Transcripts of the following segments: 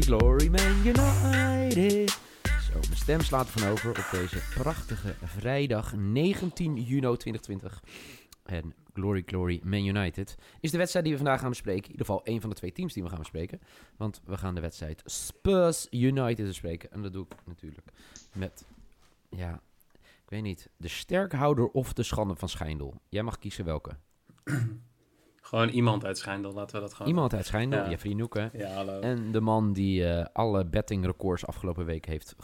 Glory, glory, Man United. Zo, mijn stem slaat ervan over op deze prachtige vrijdag 19 juni 2020. En Glory, glory, Man United is de wedstrijd die we vandaag gaan bespreken. In ieder geval één van de twee teams die we gaan bespreken. Want we gaan de wedstrijd Spurs United bespreken. En dat doe ik natuurlijk met, ja, ik weet niet, de sterkhouder of de schande van Schijndel. Jij mag kiezen welke. Gewoon iemand uit Schijndel, laten we dat gewoon... Iemand uit Schijndel, Ja. Jeffrey Noeken. Ja, hallo. En de man die eh, alle bettingrecords afgelopen week heeft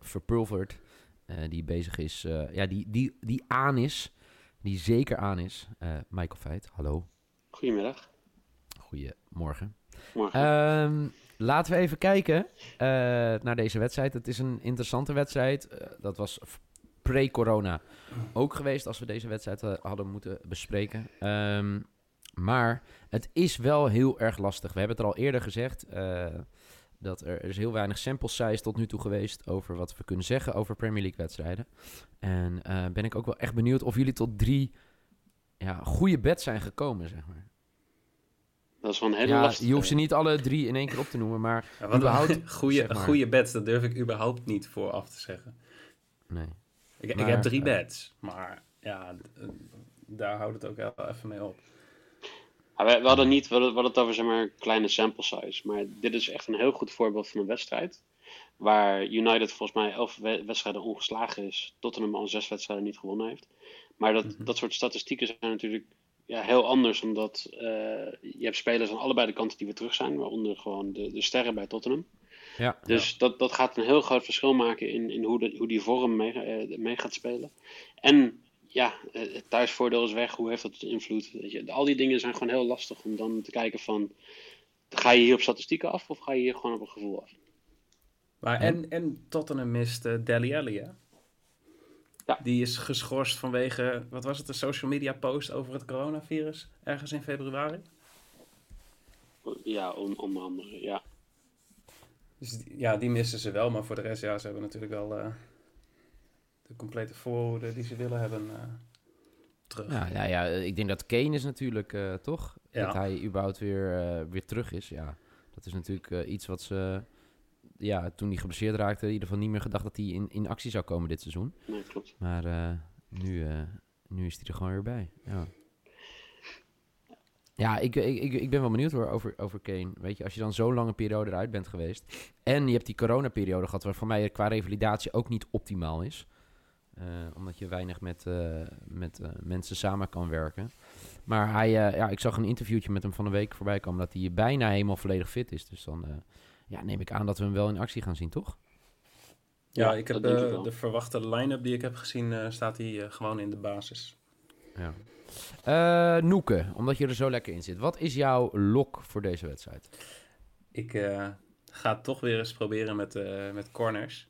verpulverd. eh, die bezig is, eh, ja, die, die, die aan is. Die zeker aan is. eh, Michael Feit, hallo. Goedemiddag. Goedemorgen. Morgen. Ehm, laten we even kijken eh, naar deze wedstrijd. Het is een interessante wedstrijd. Dat was pre-corona ook geweest als we deze wedstrijd hadden moeten bespreken. Ehm, maar het is wel heel erg lastig. We hebben het er al eerder gezegd. eh, dat er, er is heel weinig sample size tot nu toe geweest over wat we kunnen zeggen over Premier League wedstrijden. En eh, ben ik ook wel echt benieuwd of jullie tot drie ja, goede bets zijn gekomen, zeg maar. dat is wel een hele Ja, lastige. je hoeft ze niet alle drie in één keer op te noemen, maar Ja, wat überhaupt, goede, zeg maar. goede bets, dat durf ik überhaupt niet vooraf te zeggen. nee. Ik, Maar, ik heb drie eh, bets, maar ja, daar houdt het ook wel even mee op. Ja, we, we hadden niet, we hadden, we hadden het over zeg maar kleine sample size. Maar dit is echt een heel goed voorbeeld van een wedstrijd. Waar United volgens mij elf we- wedstrijden ongeslagen is. Tottenham al zes wedstrijden niet gewonnen heeft. Maar dat, Mhm. dat soort statistieken zijn natuurlijk ja, heel anders. Omdat eh, je hebt spelers aan allebei de kanten die weer terug zijn. Waaronder gewoon de, de sterren bij Tottenham. Ja, Dus dat, dat gaat een heel groot verschil maken in, in hoe, de, hoe die vorm mee, eh, mee gaat spelen. En ja, eh, het thuisvoordeel is weg. Hoe heeft dat invloed? Weet je, al die dingen zijn gewoon heel lastig om dan te kijken van... Ga je hier op statistieken af of ga je hier gewoon op een gevoel af? Maar en, en Tottenham mist uh, Deli Alli, hè? Ja. Die is geschorst vanwege, wat was het, een social media post over het coronavirus ergens in februari. Ja, on- onder andere, ja. Dus die- ja, die missen ze wel, maar voor de rest, ja, ze hebben natuurlijk wel eh, de complete voorhoede die ze willen hebben eh, terug. ja, ja, ja, ik denk dat Kane is natuurlijk, eh, toch? Ja. Dat hij überhaupt weer, eh, weer terug is. Ja, dat is natuurlijk iets wat ze, ja, toen hij geblesseerd raakte, in ieder geval niet meer gedacht dat hij in, in actie zou komen dit seizoen. Nee, klopt. Maar eh, nu, eh, nu is hij er gewoon weer bij. Ja, ja ik, ik, ik, ik ben wel benieuwd hoor, over, over Kane. Weet je, als je dan zo'n lange periode eruit bent geweest. En je hebt die coronaperiode gehad, waar voor mij qua revalidatie ook niet optimaal is. Eh, omdat je weinig met, eh, met eh, mensen samen kan werken. Maar hij, eh, ja, ik zag een interviewtje met hem van een week voorbij komen dat hij bijna helemaal volledig fit is. Dus dan eh, ja, neem ik aan dat we hem wel in actie gaan zien, toch? Ja, Ja, ik heb ik de verwachte line-up die ik heb gezien, eh, staat hij gewoon in de basis. Ja. Eh, Noeke, omdat je er zo lekker in zit. Wat is jouw lok voor deze wedstrijd? Ik eh, ga toch weer eens proberen met, eh, met corners.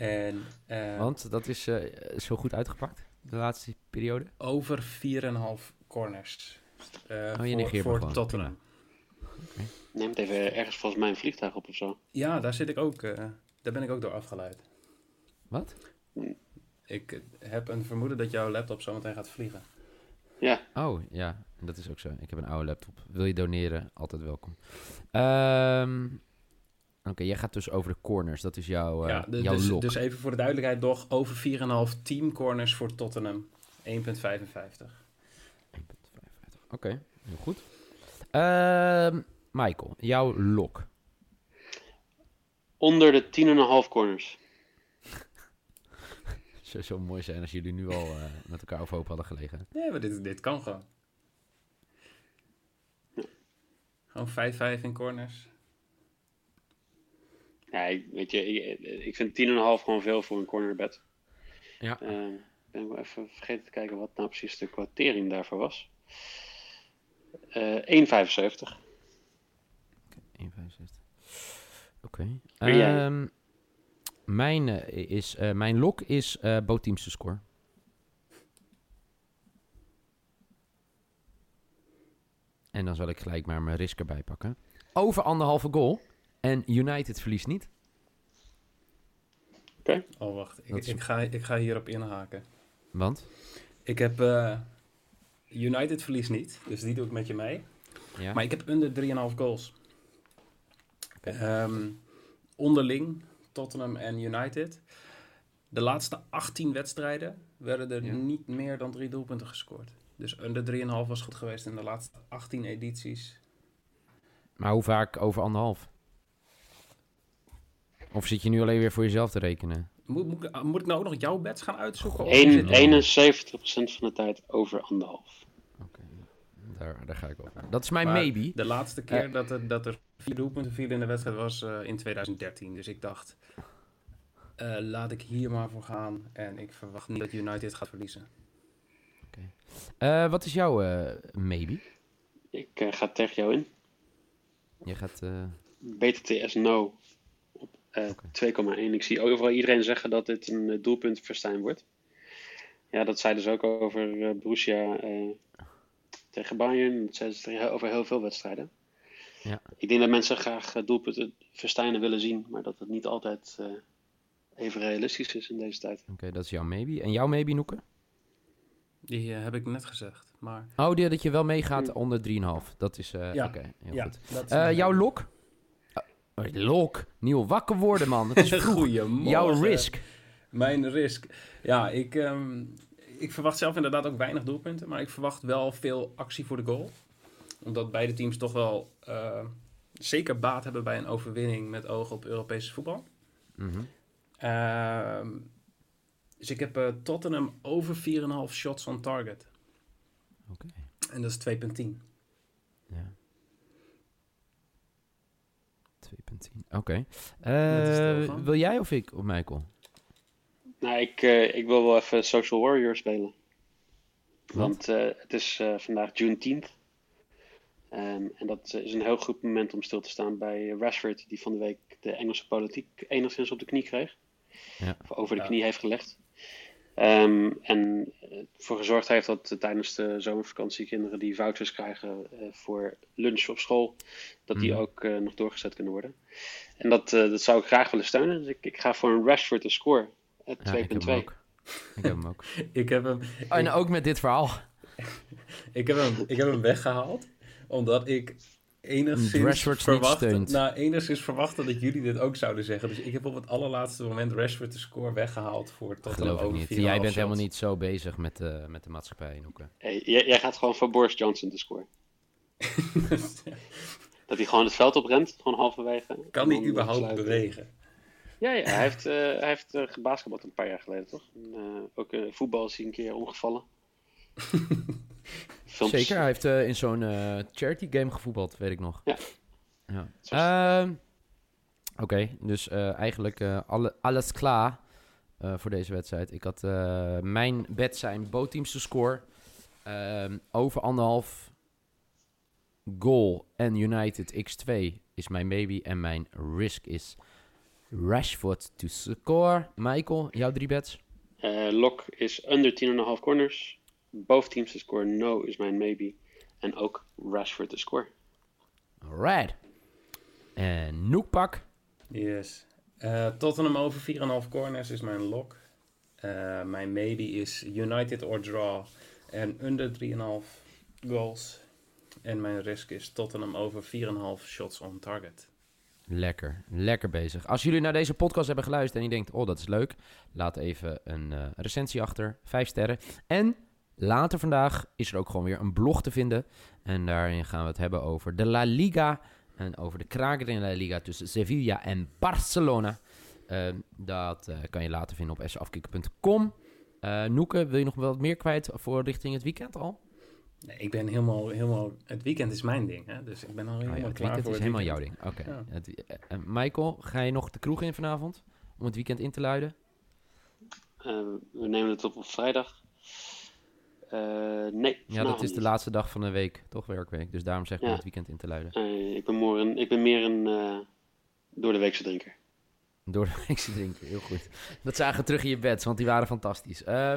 En eh, Want dat is eh, zo goed uitgepakt, de laatste periode. over 4,5 corners. eh, Oh, je voor, voor. Tottenham. Neem het even ergens volgens mij een vliegtuig op of zo. Ja, daar zit ik ook. eh, daar ben ik ook door afgeleid. Wat? Ik eh, heb een vermoeden dat jouw laptop zometeen gaat vliegen. Ja, Oh, ja, dat is ook zo. Ik heb een oude laptop. Wil je doneren? Altijd welkom. Ehm, Oké, jij gaat dus over de corners. Dat is jouw, eh ja, de- jouw dus, lok. dus even voor de duidelijkheid nog over 4,5 team corners voor Tottenham. 1,55. Oké, heel goed. Ehm, Michael, jouw lok. onder de 10,5 corners. Zou zo mooi zijn als jullie nu al eh, met elkaar overhoop hadden gelegen. Nee, maar dit, dit kan gewoon. Gewoon 5-5 in corners. Ja, ik, weet je, ik, ik vind 10,5 gewoon veel voor een cornerbed. Ja. Eh, ben wel even vergeten te kijken wat nou precies de quotering daarvoor was. Eh 1,75. 1,65. Oké. Ben jij? Ehm, mijn, eh, is, eh, mijn lok is bootteamse score. En dan zal ik gelijk maar mijn risk erbij pakken. Over anderhalve goal. En United verliest niet. Oh, wacht. Ik, is- ik, ga, ik ga hierop inhaken. Want? Ik heb eh, United verlies niet, dus die doe ik met je mee. Ja. Maar ik heb onder 3,5 goals. Oké. Ehm, onderling, Tottenham en United. De laatste 18 wedstrijden werden er Ja. niet meer dan drie doelpunten gescoord. Dus onder 3,5 was goed geweest in de laatste 18 edities. Maar hoe vaak over anderhalf? Of zit je nu alleen weer voor jezelf te rekenen? Moet, moet, ik- moet ik nou ook nog jouw bets gaan uitzoeken? Of Eén- is het- 71% van de tijd over anderhalf. Oké, daar, daar ga ik over. Dat is mijn Maar maybe. De laatste keer Eh. dat, er, dat er vier doelpunten vielen in de wedstrijd was eh, in 2013. Dus ik dacht, eh, laat ik hier maar voor gaan. En ik verwacht niet dat United gaat verliezen. Eh, wat is jouw eh, maybe? Ik eh, ga tegen jou in. Je gaat... eh, BTTS no op eh, Oké. 2,1. Ik zie overal iedereen zeggen dat dit een uh, doelpunt Verstijn wordt. Ja, dat zei dus ook over eh, Borussia eh, tegen Bayern. Dat zeiden ze over heel veel wedstrijden. Ja. Ik denk dat mensen graag eh, doelpunten Verstijnen willen zien, maar dat het niet altijd eh, even realistisch is in deze tijd. Oké, dat is jouw maybe. En jouw maybe, Noeke? Die eh, heb ik net gezegd. Maar Oh, die, dat je wel meegaat Hm. onder 3,5. Dat is... eh Ja, heel ja, goed. dat is Eh, mijn- jouw lok? Lok? Nieuw wakker worden, man. Het is vroeg. Jouw risk. Mijn risk. Ja, ik, ehm, ik verwacht zelf inderdaad ook weinig doelpunten. Maar ik verwacht wel veel actie voor de goal. Omdat beide teams toch wel eh, zeker baat hebben bij een overwinning met oog op Europese voetbal. Mhm. Ehm, dus ik heb eh, Tottenham over 4,5 shots on target. Oké. En dat is 2,10. Ja. 2,10. Oké. Eh, wil jij of ik of Michael? Nou, ik, eh, ik wil wel even Social Warrior spelen. Want eh, het is eh, vandaag Juneteenth. Ehm, en dat is een heel goed moment om stil te staan bij Rashford, die van de week de Engelse politiek enigszins op de knie kreeg. Ja. Of over de Ja. knie heeft gelegd. Ehm, en eh, ervoor gezorgd heeft dat tijdens de zomervakantie kinderen die vouchers krijgen eh, voor lunch op school, dat die Mhm. ook eh, nog doorgezet kunnen worden. En dat, eh, dat zou ik graag willen steunen. Dus ik, ik ga voor een Rashford te score. eh, Ja, ik heb hem 2.2. ook. Ik heb hem ook. Ik heb hem, Oh, en ook met dit verhaal. ik heb hem, ik heb hem weggehaald. Omdat ik enigszins steunt. nou, enigszins verwachtte dat jullie dit ook zouden zeggen. Dus ik heb op het allerlaatste moment Rashford de score weggehaald voor Tottenham Geloof ik over niet. 4,5 Jij bent helemaal niet zo bezig met, eh, met de maatschappij, Noeke. Hey, jij, jij gaat gewoon voor Boris Johnson te scoren. Dat hij gewoon het veld oprent, gewoon halverwege. kan dan überhaupt bewegen? Ja, ja hij heeft, eh hij heeft uh, gebasketbald een paar jaar geleden, toch? En, eh, ook uh, voetbal is hij een keer omgevallen. Films. Zeker, hij heeft eh, in zo'n eh, charity game gevoetbald, weet ik nog. Ja. ja. Ehm, Oké, dus eh, eigenlijk alle, alles klaar voor deze wedstrijd. Ik had mijn bet zijn bootteams te score. Ehm, over anderhalf goal en United x2 is mijn maybe. En mijn risk is Rashford to score. Michael, jouw drie bets? Lok is under 10,5 corners. Both teams to score no is mijn maybe. En ook Rashford to score. Alright. En Noekpak. Yes. Eh, Tottenham over 4,5 corners is mijn lock. Eh, mijn maybe is United or draw. En under 3,5 goals. En mijn risk is Tottenham over 4,5 shots on target. Lekker, lekker bezig. Als jullie naar deze podcast hebben geluisterd en je denkt, oh dat is leuk, laat even een eh, recensie achter, vijf sterren. En later vandaag is er ook gewoon weer een blog te vinden. En daarin gaan we het hebben over de La Liga en over de kraker in La Liga tussen Sevilla en Barcelona. Eh, dat eh, kan je later vinden op safkikker.com. Uh, Noeke, wil je nog wat meer kwijt voor richting het weekend al? Nee, ik ben helemaal, helemaal... Het weekend is mijn ding, hè? Dus ik ben al helemaal Oh ja, het klaar weekend voor is helemaal weekend. jouw ding. Oké. Ja. Het- eh, eh, Michael, ga je nog de kroeg in vanavond? Om het weekend in te luiden? we nemen het op op vrijdag. Nee. Ja, dat is de laatste dag van de week, toch werkweek. Dus daarom zeg ik ja. het weekend in te luiden. ik, ben meer een, ik ben meer een door de weekse drinker. Door de weekse drinker, heel goed. Dat zagen we terug in je bed, want die waren fantastisch. Uh,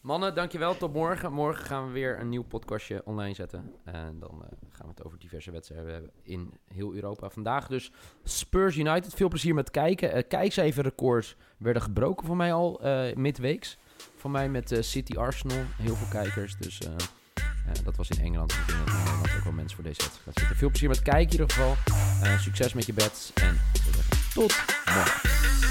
mannen, dankjewel. Tot morgen. Morgen gaan we weer een nieuw podcastje online zetten. En dan uh, gaan we het over diverse wedstrijden hebben in heel Europa. Vandaag dus Spurs United. Veel plezier met kijken. Uh, kijk even records werden gebroken voor mij al midweeks. Voor mij met City Arsenal. Heel veel kijkers. Dus dat was in Engeland. Ik denk dat in Nederland ook wel mensen voor deze wedstrijd zitten. Veel plezier met kijken in ieder geval. succes met je beds. En tot morgen.